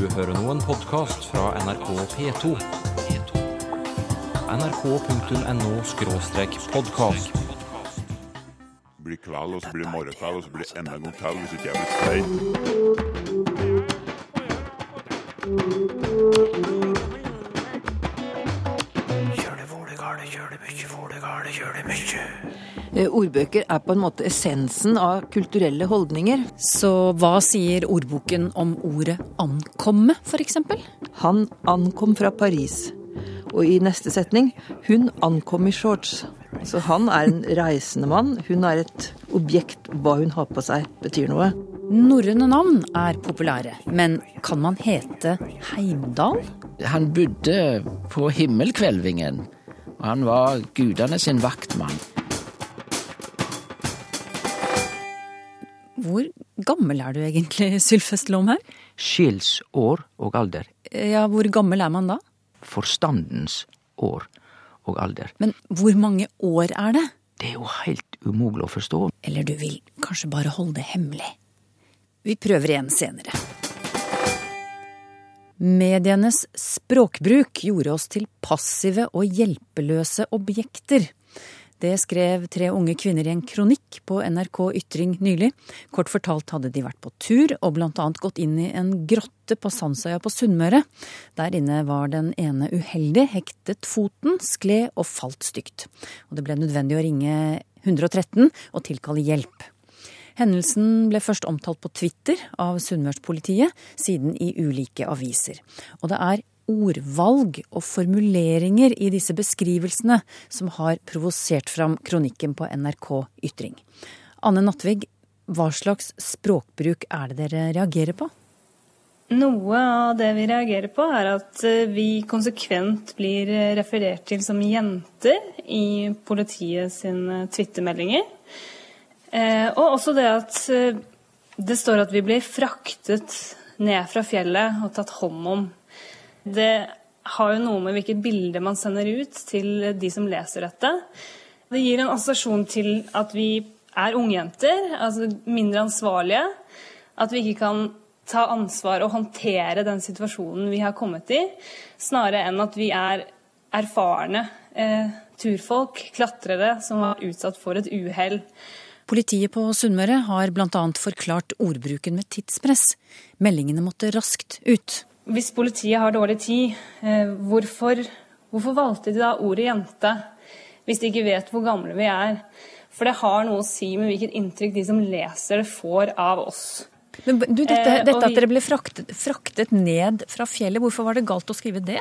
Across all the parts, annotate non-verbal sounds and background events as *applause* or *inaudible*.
Du hører nå en podkast fra NRK P2. nrk.no-podkast. blir kveld, og så blir morgenkveld, og så blir enda en gang til hvis ikke jeg blir stein. Ordbøker er på en måte essensen av kulturelle holdninger. Så hva sier ordboken om ordet ankomme, f.eks.? Han ankom fra Paris. Og i neste setning hun ankom i shorts. Så han er en reisende mann. Hun er et objekt. Hva hun har på seg, betyr noe. Norrøne navn er populære, men kan man hete Heimdal? Han bodde på himmelkvelvingen, og han var gudene sin vaktmann. Hvor gammel er du egentlig, *laughs* Sylfest Skils år og alder. Ja, hvor gammel er man da? Forstandens år og alder. Men hvor mange år er det? Det er jo helt umulig å forstå. Eller du vil kanskje bare holde det hemmelig? Vi prøver igjen senere. Medienes språkbruk gjorde oss til passive og hjelpeløse objekter. Det skrev tre unge kvinner i en kronikk på NRK Ytring nylig. Kort fortalt hadde de vært på tur og annet gått inn i en grotte på Sandsøya på Sunnmøre. Der inne var den ene uheldig, hektet foten, skled og falt stygt. Og det ble nødvendig å ringe 113 og tilkalle hjelp. Hendelsen ble først omtalt på Twitter av Sunnmørspolitiet, siden i ulike aviser. Og det er ordvalg og formuleringer i disse beskrivelsene som har provosert fram kronikken på NRK Ytring. Anne Nattvig, hva slags språkbruk er det dere reagerer på? Noe av det vi reagerer på, er at eh, vi konsekvent blir referert til som jenter i politiet sine twittermeldinger. Eh, og også det at eh, det står at vi blir fraktet ned fra fjellet og tatt hånd om. Det har jo noe med hvilket bilde man sender ut til de som leser dette. Det gir en assosiasjon til at vi er ungjenter, altså mindre ansvarlige. At vi ikke kan ta ansvar og håndtere den situasjonen vi har kommet i, snarere enn at vi er erfarne eh, turfolk, klatrere, som var utsatt for et uhell. Politiet på Sunnmøre har bl.a. forklart ordbruken med tidspress. Meldingene måtte raskt ut. Hvis politiet har dårlig tid, eh, hvorfor, hvorfor valgte de da ordet jente? Hvis de ikke vet hvor gamle vi er. For det har noe å si med hvilket inntrykk de som leser det, får av oss. Men du, dette, Eh, dette at dere ble fraktet, fraktet ned fra fjellet, hvorfor var det galt å skrive det?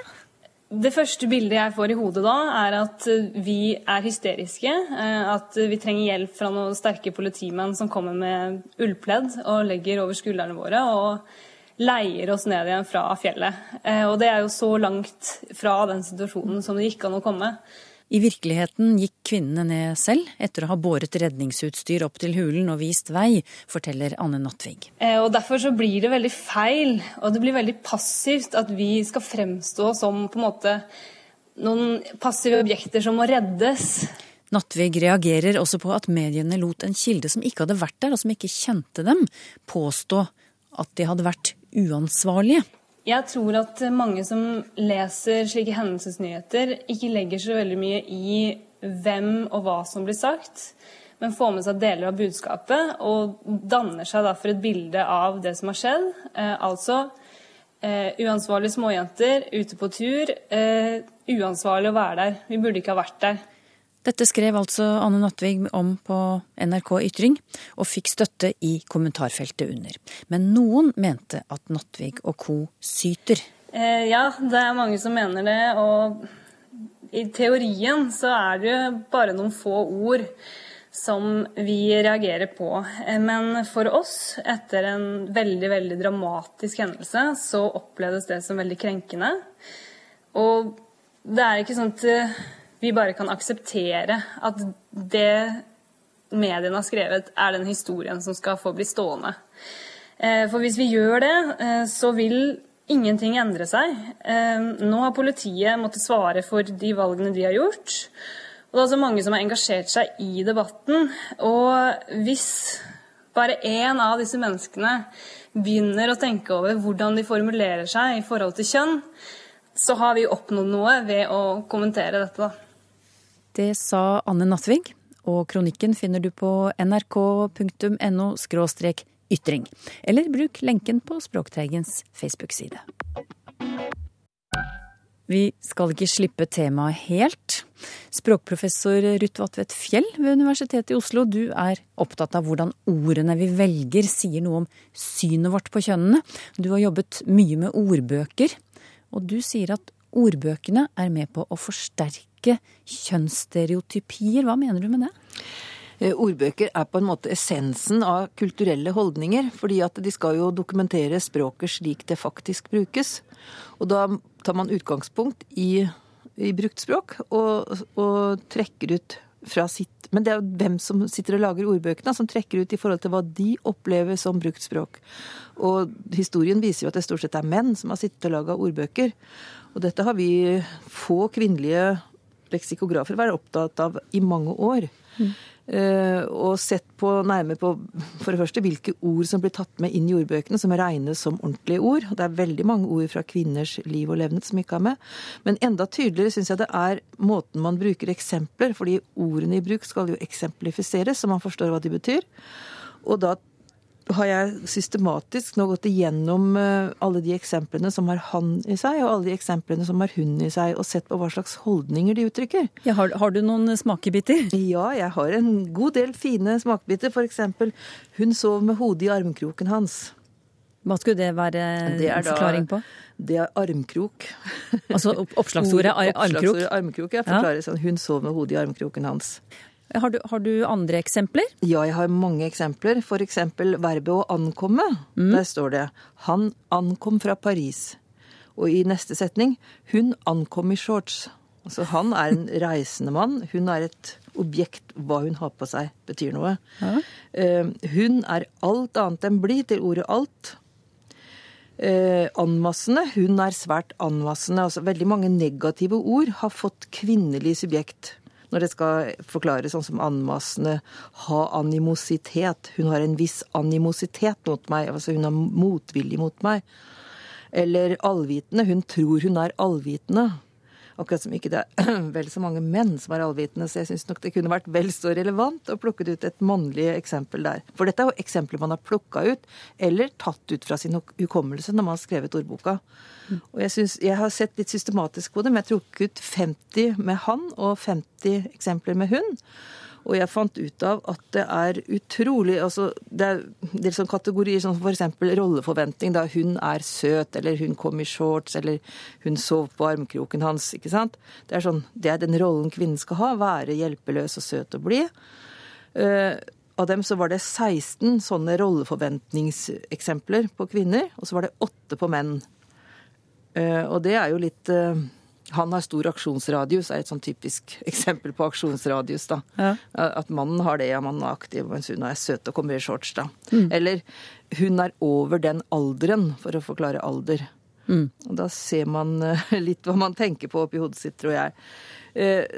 Det første bildet jeg får i hodet da, er at vi er hysteriske. eh, At vi trenger hjelp fra noen sterke politimenn som kommer med ullpledd og legger over skuldrene våre og leier oss ned igjen fra fjellet. Eh, Og det er jo så langt fra den situasjonen som det gikk an å komme. I virkeligheten gikk kvinnene ned selv, etter å ha båret redningsutstyr opp til hulen og vist vei, forteller Anne Nattvig. Eh, Og Derfor så blir det veldig feil, og det blir veldig passivt at vi skal fremstå som på en måte noen passive objekter som må reddes. Nattvig reagerer også på at mediene lot en kilde som ikke hadde vært der, og som ikke kjente dem, påstå at de hadde vært uansvarlige. Jeg tror at mange som leser slike hendelsesnyheter, ikke legger så veldig mye i hvem og hva som blir sagt, men får med seg deler av budskapet og danner seg derfor et bilde av det som har skjedd. Eh, altså eh, uansvarlige småjenter ute på tur. Eh, uansvarlig å være der. Vi burde ikke ha vært der. Dette skrev altså Anne Nattvig om på NRK Ytring, og fikk støtte i kommentarfeltet under. Men noen mente at Nattvig og co. syter. Eh, ja, det er mange som mener det. Og i teorien så er det jo bare noen få ord som vi reagerer på. Eh, Men for oss, etter en veldig, veldig dramatisk hendelse, så oppleves det som veldig krenkende. Og det er ikke sånn at eh, vi bare kan akseptere at det mediene har skrevet, er den historien som skal få bli stående. Eh, For hvis vi gjør det, eh, så vil ingenting endre seg. Eh, Nå har politiet måttet svare for de valgene de har gjort. Og det er altså mange som har engasjert seg i debatten. Og hvis bare én av disse menneskene begynner å tenke over hvordan de formulerer seg i forhold til kjønn, så har vi oppnådd noe ved å kommentere dette. Det sa Anne Nattvig, og kronikken finner du på nrk.no ytring. Eller bruk lenken på Språkteigens Facebook-side. Vi skal ikke slippe temaet helt. Språkprofessor Ruth Vatvedt Fjell ved Universitetet i Oslo, du er opptatt av hvordan ordene vi velger sier noe om synet vårt på kjønnene. Du har jobbet mye med ordbøker, og du sier at ordbøkene er med på å forsterke kjønnsstereotypier. Hva mener du med det? Eh, ordbøker er på en måte essensen av kulturelle holdninger, fordi at de skal jo dokumentere språket slik det faktisk brukes. Og da tar man utgangspunkt i, i bruktspråk og, og, trekker ut fra sitt Men det er jo hvem som sitter og lager ordbøkene, som trekker ut i forhold til hva de opplever som brukt språk. Og historien viser jo at det stort sett er menn som har sittet og laga ordbøker. Og dette har vi få kvinnelige leksikografer være opptatt av i mange år. Mm. Og sett på nærmere på for det første hvilke ord som blir tatt med inn i ordbøkene, som regnes som ordentlige ord. Det er veldig mange ord fra kvinners liv og levnet som ikke er med. Men enda tydeligere syns jeg det er måten man bruker eksempler, fordi ordene i bruk skal jo eksemplifiseres, så man forstår hva de betyr. Og da har jeg systematisk nå gått igjennom eh, alle de eksemplene som har han i seg, og alle de eksemplene som har hun i seg, og sett på hva slags holdninger de uttrykker. Ja, har, har, du noen smakebiter? Ja, jeg har en god del fine smakebiter. Eksempel, hun sov med hodet i armkroken hans. Hva skulle det være det en forklaring på? Det er armkrok. Altså *laughs* oppslagsordet armkrok? Oppslagsordet armkrok, ja. Forklarer sånn. Hun sov med hodet i armkroken hans. Har du, har du, andre eksempler? Ja, jeg har mange eksempler. Eksempel verbet å ankomme. Mm. Der står det 'Han ankom fra Paris'. Og i neste setning 'Hun ankom i shorts'. Altså han er en *laughs* reisende mann. Hun er et objekt. Hva hun har på seg, betyr noe. Ja. Uh, hun er alt annet enn blid, til ordet alt. Eh, anmassende. Hun er svært anmassende. Altså veldig mange negative ord har fått kvinnelig subjekt når det skal forklares sånn som anmassende, ha animositet. Hun har en viss animositet mot meg, altså hun har motvilje mot meg. Eller allvitende. Hun tror hun er allvitende. Akkurat som ikke det er *clears throat* vel så mange menn som er allvitende, så jeg syns nok det kunne vært vel så relevant å plukke ut et mannlig eksempel der. For dette er jo eksempler man har plukka ut, eller tatt ut fra sin hukommelse når man har skrevet ordboka. Og jeg, synes, jeg har sett litt systematisk på det, men jeg trukket ut 50 med han og 50 eksempler med hun. Og jeg fant ut av at det er utrolig altså Det er, er sånn kategorier som f.eks. rolleforventning. da Hun er søt, eller hun kom i shorts, eller hun sov på armkroken hans. ikke sant? Det er, sånn, det er den rollen kvinnen skal ha. Være hjelpeløs og søt og blid. Uh, av dem så var det 16 sånne rolleforventningseksempler på kvinner, og så var det åtte på menn. Eh, og det er jo litt eh, han har stor aksjonsradius, er et sånn typisk *laughs* eksempel på aksjonsradius. da. Ja. At mannen har det, ja, mannen er aktiv, mens hun er søt og kommer i shorts. da. Mm. Eller hun er over den alderen, for å forklare alder. Mm. Og da ser man eh, *laughs* litt hva man tenker på oppi hodet sitt, tror jeg.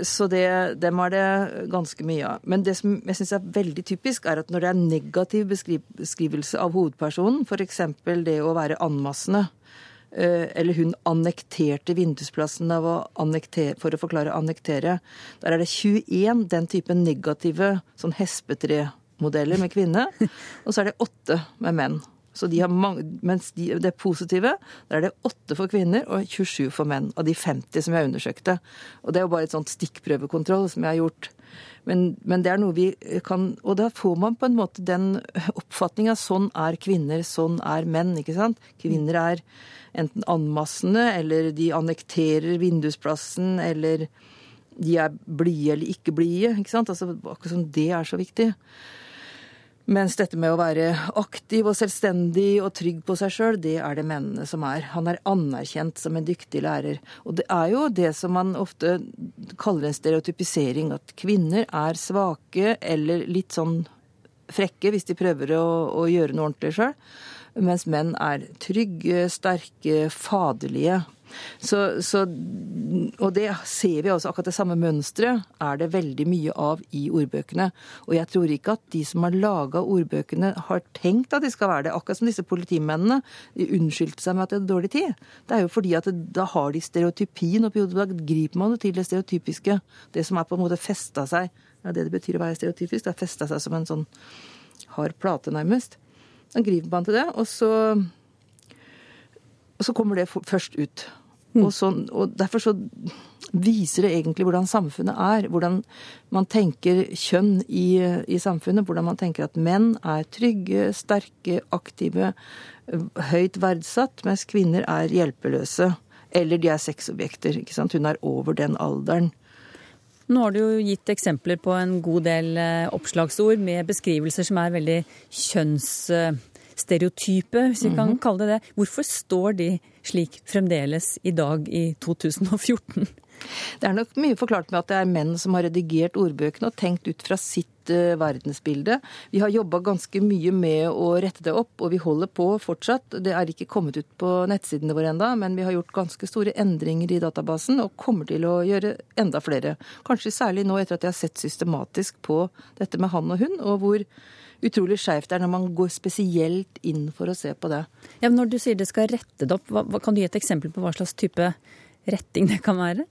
Så det, dem er det ganske mye av. Men det som jeg syns er veldig typisk, er at når det er negativ beskrivelse av hovedpersonen, f.eks. det å være anmassende, Eh, eller hun annekterte vindusplassen av å annektere, for å forklare annektere. Der er det 21 den type negative sånn hespetre-modeller med kvinne. *laughs* Og så er det åtte med menn. Så de mange, mens de, det positive, der er det åtte for kvinner og 27 for menn. Av de 50 som jeg undersøkte. Og det er jo bare et sånt stikkprøvekontroll som jeg har gjort. Men, men, det er noe vi kan Og da får man på en måte den oppfatninga sånn er kvinner, sånn er menn, ikke sant? Kvinner er enten anmassende, eller de annekterer vindusplassen, eller de er blide eller ikke blide. ikke sant? Altså, akkurat som det er så viktig. Mens dette med å være aktiv og selvstendig og trygg på seg sjøl, det er det mennene som er. Han er anerkjent som en dyktig lærer. Og det er jo det som man ofte kaller en stereotypisering, at kvinner er svake eller litt sånn frekke hvis de prøver å, å gjøre noe ordentlig sjøl mens menn er trygge, sterke, faderlige. Så, så, og det ser vi også, akkurat det samme mønsteret er det veldig mye av i ordbøkene. Og jeg tror ikke at de som har laga ordbøkene har tenkt at de skal være det. Akkurat som disse politimennene. De unnskyldte seg med at de hadde dårlig tid. Det er jo fordi at det, da har de stereotypien oppi hodet. Da griper man det til det stereotypiske. Det som er på en måte festa seg. Ja, det det betyr å være stereotypisk. Det er festa seg som en sånn hard plate, nærmest. Da griper man til det, og så og så kommer det først ut. Og, så, og, derfor så viser det egentlig hvordan samfunnet er. Hvordan man tenker kjønn i, i, samfunnet. Hvordan man tenker at menn er trygge, sterke, aktive, høyt verdsatt, mens kvinner er hjelpeløse. Eller de er sexobjekter. ikke sant? Hun er over den alderen. Nå har du jo gitt eksempler på en god del eh, oppslagsord med beskrivelser som er veldig kjønnsstereotype, hvis vi kan mm -hmm. kalle det det. Hvorfor står de slik fremdeles i dag i 2014? Det er nok mye forklart med at det er menn som har redigert ordbøkene og tenkt ut fra sitt uh, verdensbilde. Vi har jobba ganske mye med å rette det opp, og vi holder på fortsatt. Det er ikke kommet ut på nettsidene våre enda, men vi har gjort ganske store endringer i databasen og kommer til å gjøre enda flere. Kanskje særlig nå etter at jeg har sett systematisk på dette med han og hun, og hvor utrolig skeivt er når man går spesielt inn for å se på det. Ja, men Når du sier det skal rette det opp, hva, kan du gi et eksempel på hva slags type retting det kan være?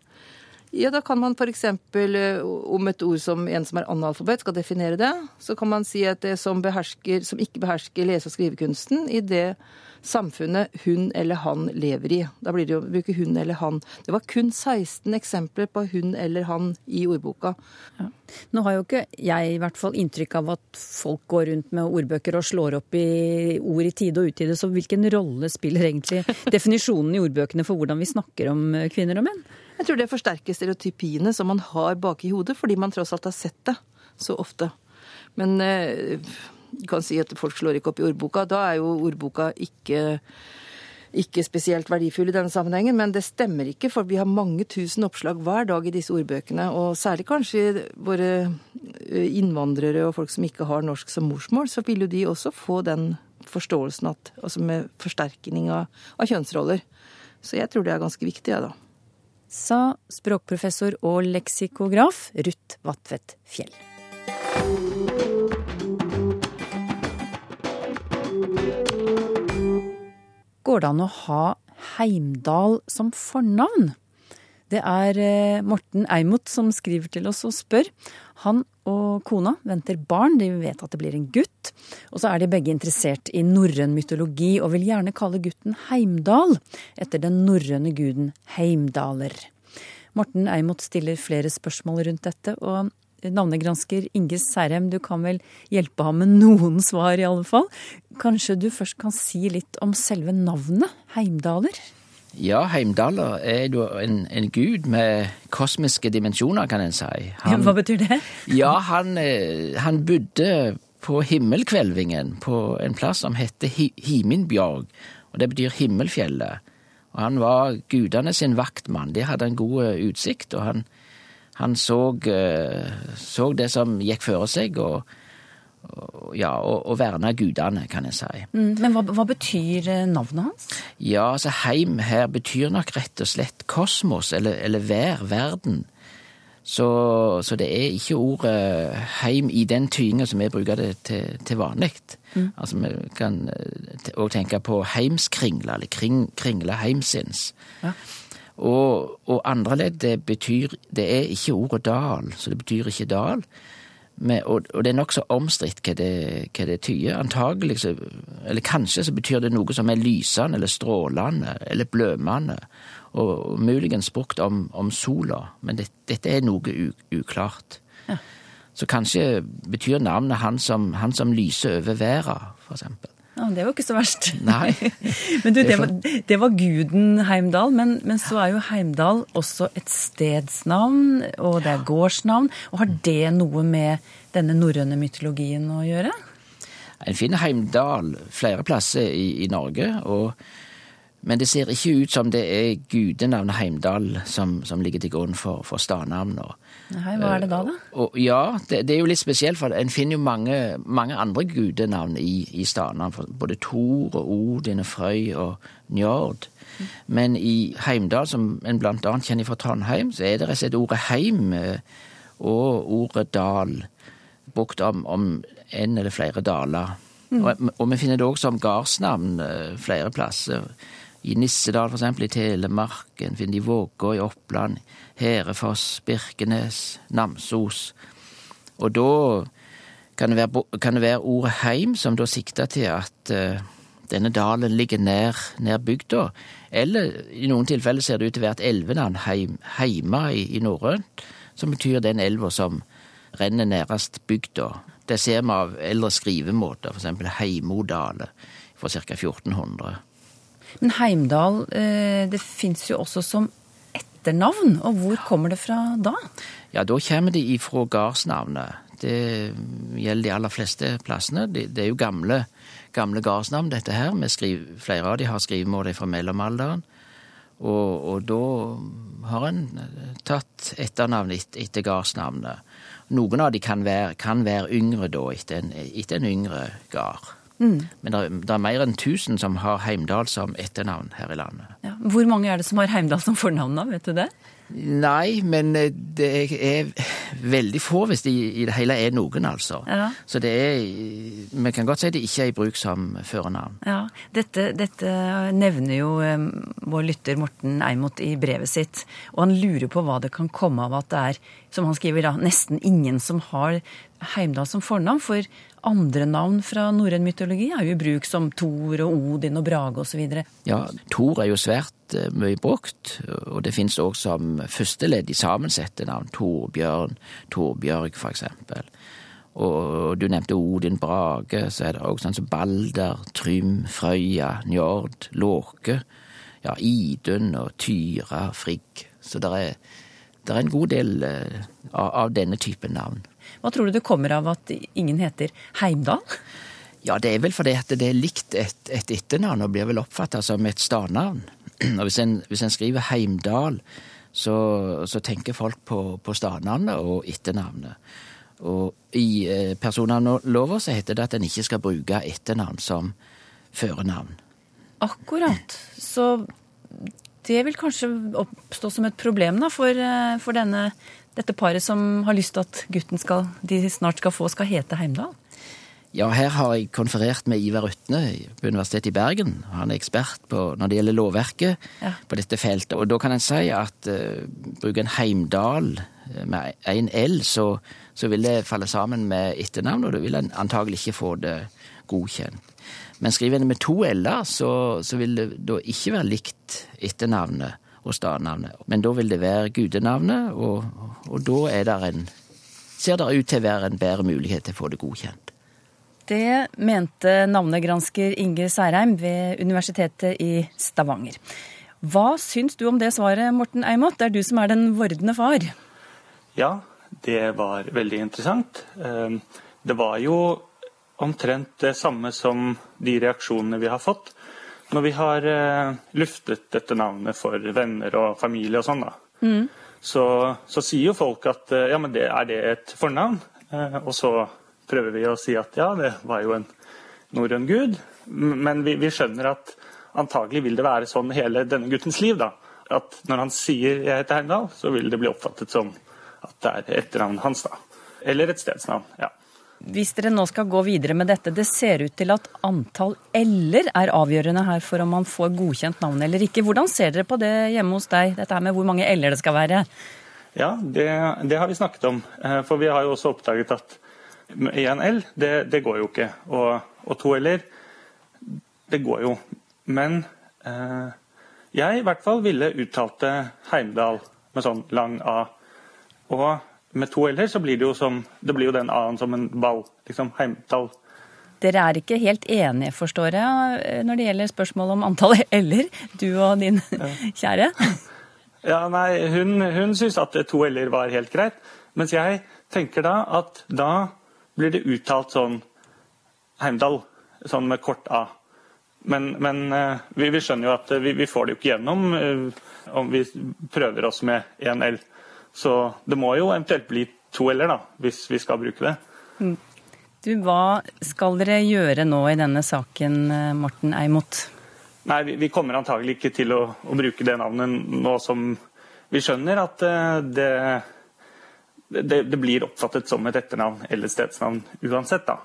Ja, Da kan man f.eks. Eh, om et ord som en som er analfabet, skal definere det, så kan man si at det som, behersker, som ikke behersker lese- og skrivekunsten, i det samfunnet hun eller han lever i. Da blir det jo å bruke hun eller han. Det var kun 16 eksempler på hun eller han i ordboka. Ja. Nå har jo ikke jeg i hvert fall inntrykk av at folk går rundt med ordbøker og slår opp i ord i tide og utide, så hvilken rolle spiller egentlig definisjonen i ordbøkene for hvordan vi snakker om kvinner og menn? Jeg tror det forsterker stereotypiene som man har bak i hodet, fordi man tross alt har sett det så ofte. Men eh, kan si at folk slår ikke opp i ordboka. Da er jo ordboka ikke, ikke spesielt verdifull i denne sammenhengen, men det stemmer ikke, for vi har mange tusen oppslag hver dag i disse ordbøkene. Og særlig kanskje våre eh, innvandrere og folk som ikke har norsk som morsmål, så vil jo de også få den forståelsen at, altså med forsterkning av, av kjønnsroller. Så jeg tror det er ganske viktig, jeg, ja, da. Sa språkprofessor og leksikograf Ruth Vatvedt Fjell. Går det an å ha Heimdal som fornavn? Det er eh, Morten Eimot som skriver til oss og spør. Han og kona venter barn, de vet at det blir en gutt. Og så er de begge interessert i norrøn mytologi og vil gjerne kalle gutten Heimdal, etter den norrøne guden Heimdaler. Morten Eimot stiller flere spørsmål rundt dette, og navnegransker Inge Særem, du kan vel hjelpe ham med noen svar, i alle fall. Kanskje du først kan si litt om selve navnet, Heimdaler? Ja, Heimdaler er jo en, en, gud med kosmiske dimensjoner, kan en si. Han, Hva betyr det? ja, han, eh, han bodde på himmelkvelvingen på en plass som heter Himinbjørg, og det betyr himmelfjellet. Og han var gudene sin vaktmann. De hadde en god eh, utsikt, og han han så, eh, så det som gikk føre seg, og, og ja, og, og verna gudene, kan jeg si. Mm, men hva, hva, betyr eh, navnet hans? Ja, altså Heim her betyr nok rett og slett kosmos, eller, eller vær, verden. Så, så, det er ikke ordet heim i den tydinga som vi bruker det til, til vanlig. Mm. Altså vi kan òg eh, tenke på heimskringle, eller kring, kringle heimsins. Ja. Og, og andre ledd, det betyr Det er ikke ordet dal, så det betyr ikke dal. Men, og, og, det er nokså omstridt hva det, hva det tyder. Antagelig, så, eller kanskje, så betyr det noe som er lysende eller strålende eller blømende. Og, og muligens brukt om, om sola, men det, dette er noe u, uklart. Ja. Så kanskje betyr navnet han som, han som lyser over verden, for eksempel. Ja, Det var ikke så verst. Nei. *laughs* men du, det var, det var, guden Heimdal, men, men, så er jo Heimdal også et stedsnavn, og det er gårdsnavn. Og har det noe med denne norrøne mytologien å gjøre? En finner Heimdal flere plasser i, i Norge, og Men det ser ikke ut som det er gudenavnet Heimdal som, som ligger til grunn for, for stadnavnet. Nei, hva er det da, da? Og ja, det, det er jo litt spesielt, for en finner jo mange, mange andre gudenavn i, i stadnavn. Både Thor og Odin og Frøy og Njord. Men i Heimdal, som en blant annet kjenner fra Trondheim, så er det rett og slett ordet heim eh, og ordet dal brukt om, om en eller flere daler. Og, og vi finner det også som gardsnavn eh, flere plasser. I Nissedal, eksempel, i Telemark. En finner det i Vågå i Oppland. Herefoss, Birkenes, Namsos. Og da kan det være, kan det være ordet heim som da sikter til at uh, denne dalen ligger nær, nær bygda. Eller i noen tilfeller ser det ut til å være et elvenavn, heim, heima i, i norrønt, som betyr den elva som renner nærest bygda. Det ser vi av eldre skrivemåter, eksempel Heimodale fra ca. 1400. Men Heimdal, eh, det fins jo også som etternavn. Og hvor kommer det fra da? Ja, da kommer det ifra gardsnavnet. Det gjelder de aller fleste plassene. Det, er jo gamle, gamle gardsnavn, dette her. Vi skriv, flere av de har skrivemål fra mellomalderen. Og, og da har en tatt etternavn etter gardsnavnet. Noen av de kan være, kan være yngre da, etter en, etter en yngre gard. Men det er, det er mer enn 1000 som har Heimdal som etternavn her i landet. Ja. Hvor mange er det som har Heimdal som fornavn, da? Vet du det? Nei, men eh, det er veldig få hvis det i det hele er noen, altså. Ja. Så det er Vi kan godt si det ikke er i bruk som førernavn. Ja, dette, dette nevner jo eh, vår lytter Morten Eimot i brevet sitt. Og han lurer på hva det kan komme av at det er, som han skriver da, nesten ingen som har Heimdal som fornavn. For andre navn fra norrøn mytologi er jo i bruk, som Thor og Odin og Brage osv. Ja, Thor er jo svært eh, mye brukt, og det finnes også som førsteledd i sammensette navn. Torbjørn, Torbjørg, for eksempel. Og du nevnte Odin Brage, så er det også sånn som Balder, Trym, Frøya, Njord, Låke. Ja, Idun og Tyra, Frigg. Så det er, det er en god del eh, av, av denne typen navn. Hva tror du det kommer av at ingen heter Heimdal? Ja, det er vel fordi at det er likt et, et etternavn og blir vel oppfatta som et stadnavn. *clears throat* Og hvis en, hvis en skriver Heimdal, så, så tenker folk på, på stadnavnet og etternavnet. Og i eh, personnavnlova så heter det at en ikke skal bruke etternavn som førernavn. Akkurat. Så det vil kanskje oppstå som et problem da, for, eh, for denne, dette paret som har lyst til at gutten skal, de snart skal få, skal hete Heimdal. Ja, her har jeg konferert med Ivar Utne på Universitetet i Bergen. Han er ekspert på, når det gjelder lovverket Ja. på dette feltet. Og da kan en si at uh, bruker en Heimdal eh, med en L, så, så vil det falle sammen med etternavn, og du vil antagelig ikke få det godkjent. Men skriver en med to L-er, så, så vil det da ikke være likt etternavnet og stadnavnet. Men da vil det være gudenavnet, og, og da er det en, ser det ut til å være en bedre mulighet til å få det godkjent. Det mente navnegransker Inge Særheim ved Universitetet i Stavanger. Hva syns du om det svaret, Morten Eimot? Det er du som er den vordende far. Ja, det var veldig interessant. Eh, Det var jo omtrent det samme som de reaksjonene vi har fått når vi har eh, luftet dette navnet for venner og familie og sånn. da. Så, så sier jo folk at eh, ja, men det, er det et fornavn? Eh, Og så prøver vi å si at ja, det var jo en norrøn gud. Men vi, vi skjønner at antagelig vil det være sånn hele denne guttens liv. da. At når han sier 'jeg heter Heimdal', så vil det bli oppfattet som at det er etternavnet hans. da. Eller et stedsnavn. ja. Hvis dere nå skal gå videre med dette, det ser ut til at antall l-er er avgjørende her for om man får godkjent navnet eller ikke. Hvordan ser dere på det hjemme hos deg, dette her med hvor mange l-er det skal være? Ja, det, det har vi snakket om. Eh, For vi har jo også oppdaget at én L, det, det går jo ikke. Og, og to L-er, det går jo. Men eh, jeg i hvert fall ville uttalt det Heimdal med sånn lang A. Og med to L-er så blir det jo som Det blir jo den A-en som en ball. Liksom heimtall. Dere er ikke helt enige, forstår jeg, når det gjelder spørsmålet om antall *laughs* l-er, du og din *laughs* kjære? Ja, nei, hun, hun syns at to L-er var helt greit. Mens jeg tenker da at da blir det uttalt sånn Heimdal, sånn med kort A. Men, men eh, vi, vi, skjønner jo at vi, vi, får det jo ikke gjennom eh, om vi prøver oss med én L. Så det må jo eventuelt bli to L-er, da, hvis vi skal bruke det. Mm. Du, Hva skal dere gjøre nå i denne saken, Morten Eimot? Nei, vi, vi kommer antagelig ikke til å, å, bruke det navnet nå som vi skjønner at det, det, det blir oppfattet som et etternavn eller stedsnavn uansett, da.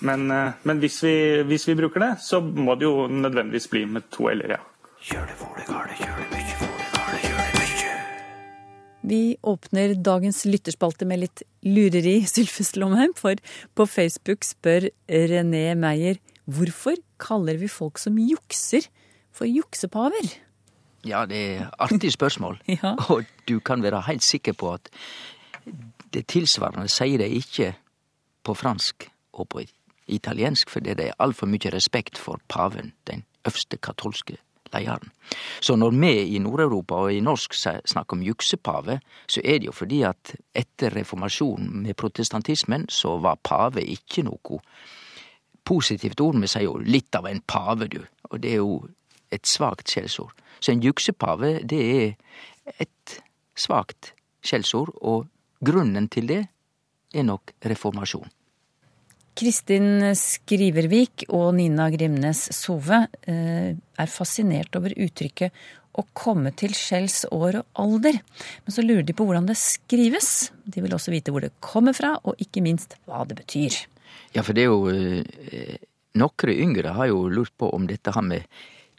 Men, eh, men hvis, vi, hvis, vi, bruker det, så må det jo nødvendigvis bli med to l-er, ja. Vi åpner dagens lytterspalte med litt lureri, *laughs* Sylfest Lomheim, for på Facebook spør René Meyer hvorfor kaller vi folk som jukser, for juksepaver? Ja, det er artig spørsmål. *laughs* ja. Og du kan være helt sikker på at det tilsvarende sier de ikke på fransk og på italiensk, fordi det er altfor mye respekt for paven, den øvste katolske leiaren. Så når vi i Nord-Europa og i norsk snakker om juksepave, så er det jo fordi at etter reformasjonen med protestantismen, så var pave ikke noe positivt ord. Vi sier jo litt av en pave, du, og det er jo et svakt skjellsord. Så en juksepave, det er et svakt skjellsord, og grunnen til det er nok reformasjon. Kristin Skrivervik og Nina Grimnes Sove eh, er fascinert over uttrykket å komme til skjells år og alder. Men så lurer de på hvordan det skrives. De vil også vite hvor det kommer fra, og ikke minst hva det betyr. Ja, for det er jo Noen Nokre yngre har jo lurt på om dette har med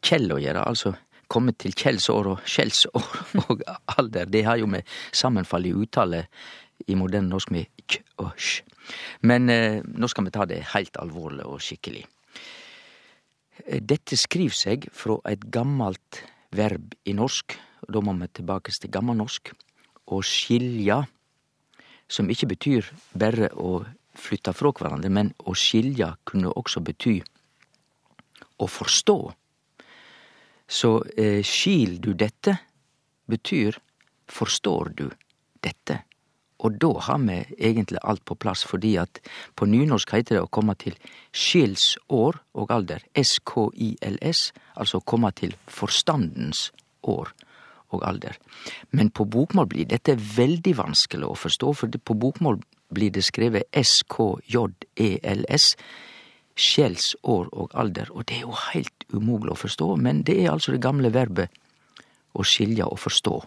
Kjell å gjøre, altså komme til Kjells-år og skjellsår *laughs* og alder. Det har jo med sammenfall i uttale i moderne norsk med kj og sj. Men eh, nå skal vi ta det heilt alvorlig og skikkelig. Eh, dette skriv seg fra et gammalt verb i norsk, og da må vi tilbake til gammelnorsk. Å skilja, som ikke betyr bare å flytte fra hverandre, men å skilja kunne også bety å forstå. Så eh, skil du dette betyr forstår du dette. Og da har vi egentlig alt på plass, fordi at på nynorsk heiter det å komme til skilsår og alder, SKILS, altså å komme til forstandens år og alder. Men på bokmål blir dette veldig vanskelig å forstå, for på bokmål blir det skrevet SKJELS, skjelsår og alder, og det er jo heilt umogleg å forstå, men det er altså det gamle verbet å skilje og forstå,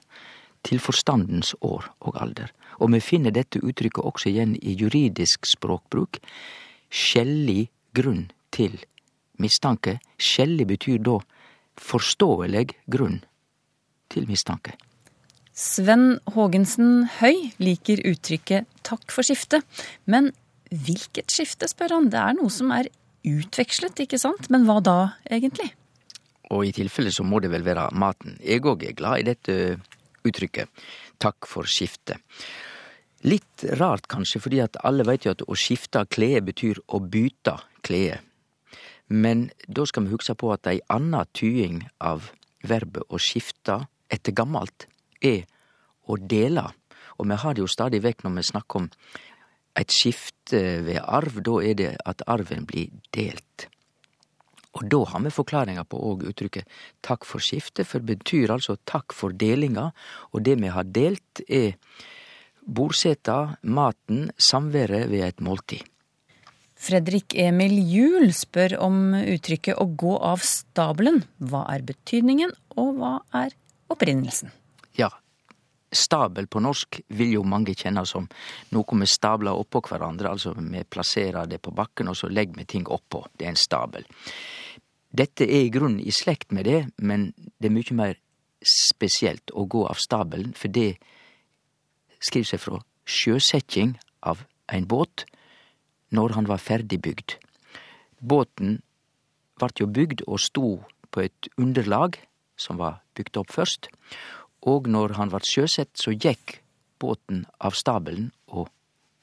til forstandens år og alder og vi finner dette uttrykket også igjen i juridisk språkbruk. Skjellig grunn til mistanke. Skjellig betyr da forståelig grunn til mistanke. Sven Haagensen Høy liker uttrykket 'takk for skiftet', men hvilket skifte, spør han. Det er noe som er utvekslet, ikke sant? Men hva da, egentlig? Og i tilfelle så må det vel være maten. Jeg òg er glad i dette uttrykket. Takk for skiftet. Litt rart kanskje, fordi at alle veit jo at å skifte klede betyr å byte klede. Men da skal vi huske på at ei anna tying av verbet å skifte etter gammalt er å dele. Og vi har det jo stadig vekk når vi snakker om eit skifte ved arv, da er det at arven blir delt. Og da har vi forklaringa på òg uttrykket takk for skiftet, for det betyr altså takk for delinga, og det vi har delt er bordseta, maten, samværet ved et måltid. Fredrik Emil Juel spør om uttrykket 'å gå av stabelen'. Hva er betydningen, og hva er opprinnelsen? Ja, stabel på norsk vil jo mange kjenne som noe vi stabler oppå hverandre. Altså vi plasserer det på bakken, og så legger vi ting oppå. Det er en stabel. Dette er i grunnen i slekt med det, men det er mye mer spesielt å gå av stabelen, for det skriv seg fra sjøsetjing av ein båt når han var ferdig bygd. Båten vart jo bygd og sto på et underlag som var bygd opp først, og når han vart sjøsett, så gikk båten av stabelen og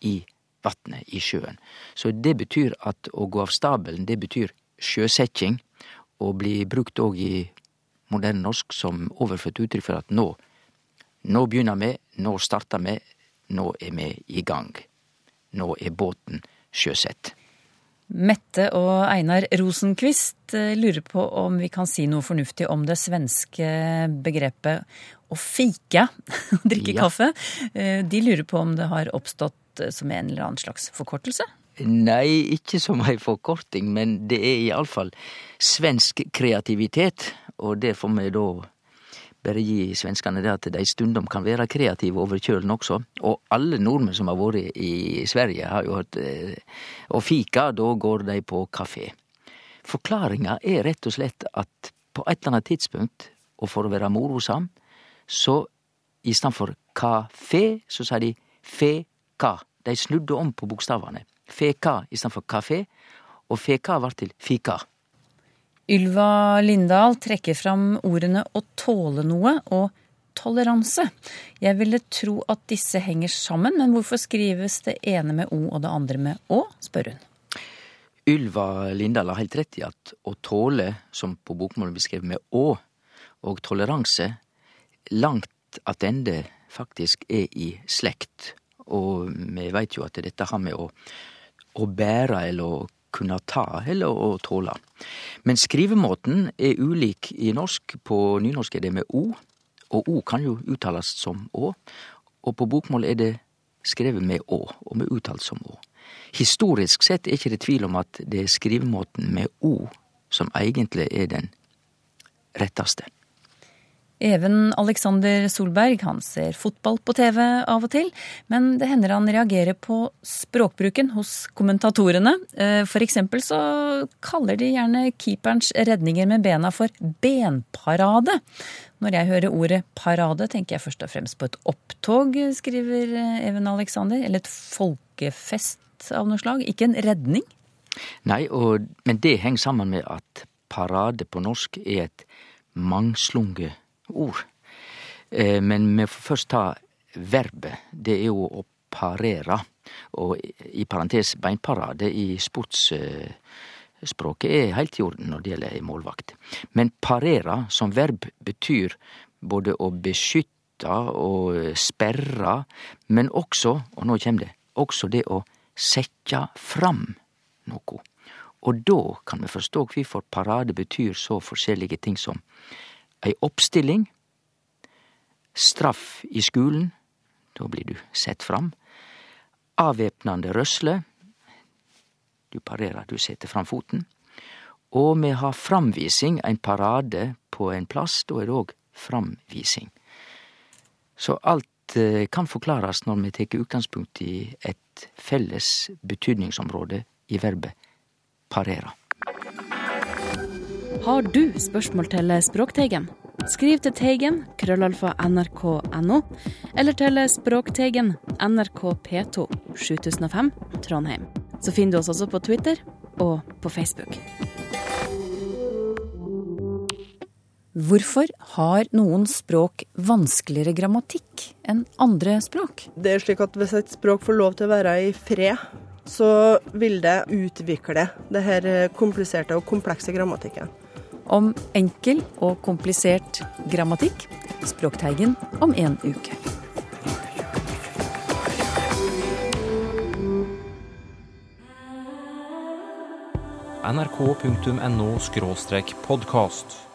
i vatnet, i sjøen. Så det betyr at å gå av stabelen, det betyr sjøsetjing, og blir brukt òg i moderne norsk som overført uttrykk for at nå nå begynner vi, nå starter vi, nå er vi i gang. Nå er båten sjøsett. Mette og Einar Rosenquist eh, lurer på om vi kan si noe fornuftig om det svenske begrepet å fike, *laughs* drikke Ja. kaffe. Eh, De lurer på om det har oppstått som en eller annen slags forkortelse? Nei, ikke som ei forkorting, men det er iallfall svensk kreativitet, og det får vi da bare gi svenskene det at de stundom kan være kreative over kjølen også. Og alle nordmenn som har vært i Sverige, har jo hørt eh, Og fika, da går de på kafé. Forklaringa er rett og slett at på et eller annet tidspunkt, og for å være morosam, så i stedet for kafé, så sa de fe-ka. De snudde om på bokstavene. Feka i stedet for kafé, og feka var til fika. Ylva Lindahl trekker fram ordene å tåle noe og toleranse. Jeg ville tro at disse henger sammen, men hvorfor skrives det ene med O og det andre med Å, spør hun. Ylva Lindahl har helt rett i at å tåle, som på bokmålet blir skrevet med å, og toleranse, langt attende faktisk er i slekt. Og vi veit jo at dette har med å, å bære eller å kunne ta eller å tåle. Men skrivemåten er ulik i norsk. På nynorsk er det med o, og o kan jo uttales som å. Og på bokmål er det skrevet med å, og med uttalt som å. Historisk sett er ikke det tvil om at det er skrivemåten med o som egentlig er den rettaste. Even Alexander Solberg han ser fotball på TV av og til, men det hender han reagerer på språkbruken hos kommentatorene. Eh, For eksempel så kaller de gjerne keeperens redninger med bena for benparade. Når jeg hører ordet parade, tenker jeg først og fremst på et opptog, skriver eh, Even Alexander, eller et folkefest av noe slag, ikke en redning. Nei, og, men det henger sammen med at parade på norsk er et mangslunge ord. Eh, men vi får først ta verbet. Det er jo å parere. Og i parentes beinparade i sportsspråket er heilt i orden når det gjelder ei målvakt. Men parere som verb betyr både å beskytte og sperre, men også, og nå kjem det, også det å sette fram noe. Og da kan vi forstå kvifor parade betyr så forskjellige ting som ei oppstilling, straff i skulen, da blir du sett fram, avvæpnande rørsle, du parerer, du setter fram foten, og vi har framvising, ein parade på en plass, da er det òg framvising. Så alt eh, kan forklarast når vi tek utgangspunkt i et felles betydningsområde i verbet parera. Har du spørsmål til Språkteigen? Skriv til Teigen, krøllalfa nrk.no, eller til Språkteigen, NRK P2, 7005, Trondheim. Så finner du oss også på Twitter og på Facebook. Hvorfor har noen språk vanskeligere grammatikk enn andre språk? Det er slik at Hvis et språk får lov til å være i fred, så vil det utvikle det her kompliserte og komplekse grammatikken. Om enkel og komplisert grammatikk. Språkteigen om en uke. nrk.no podkast.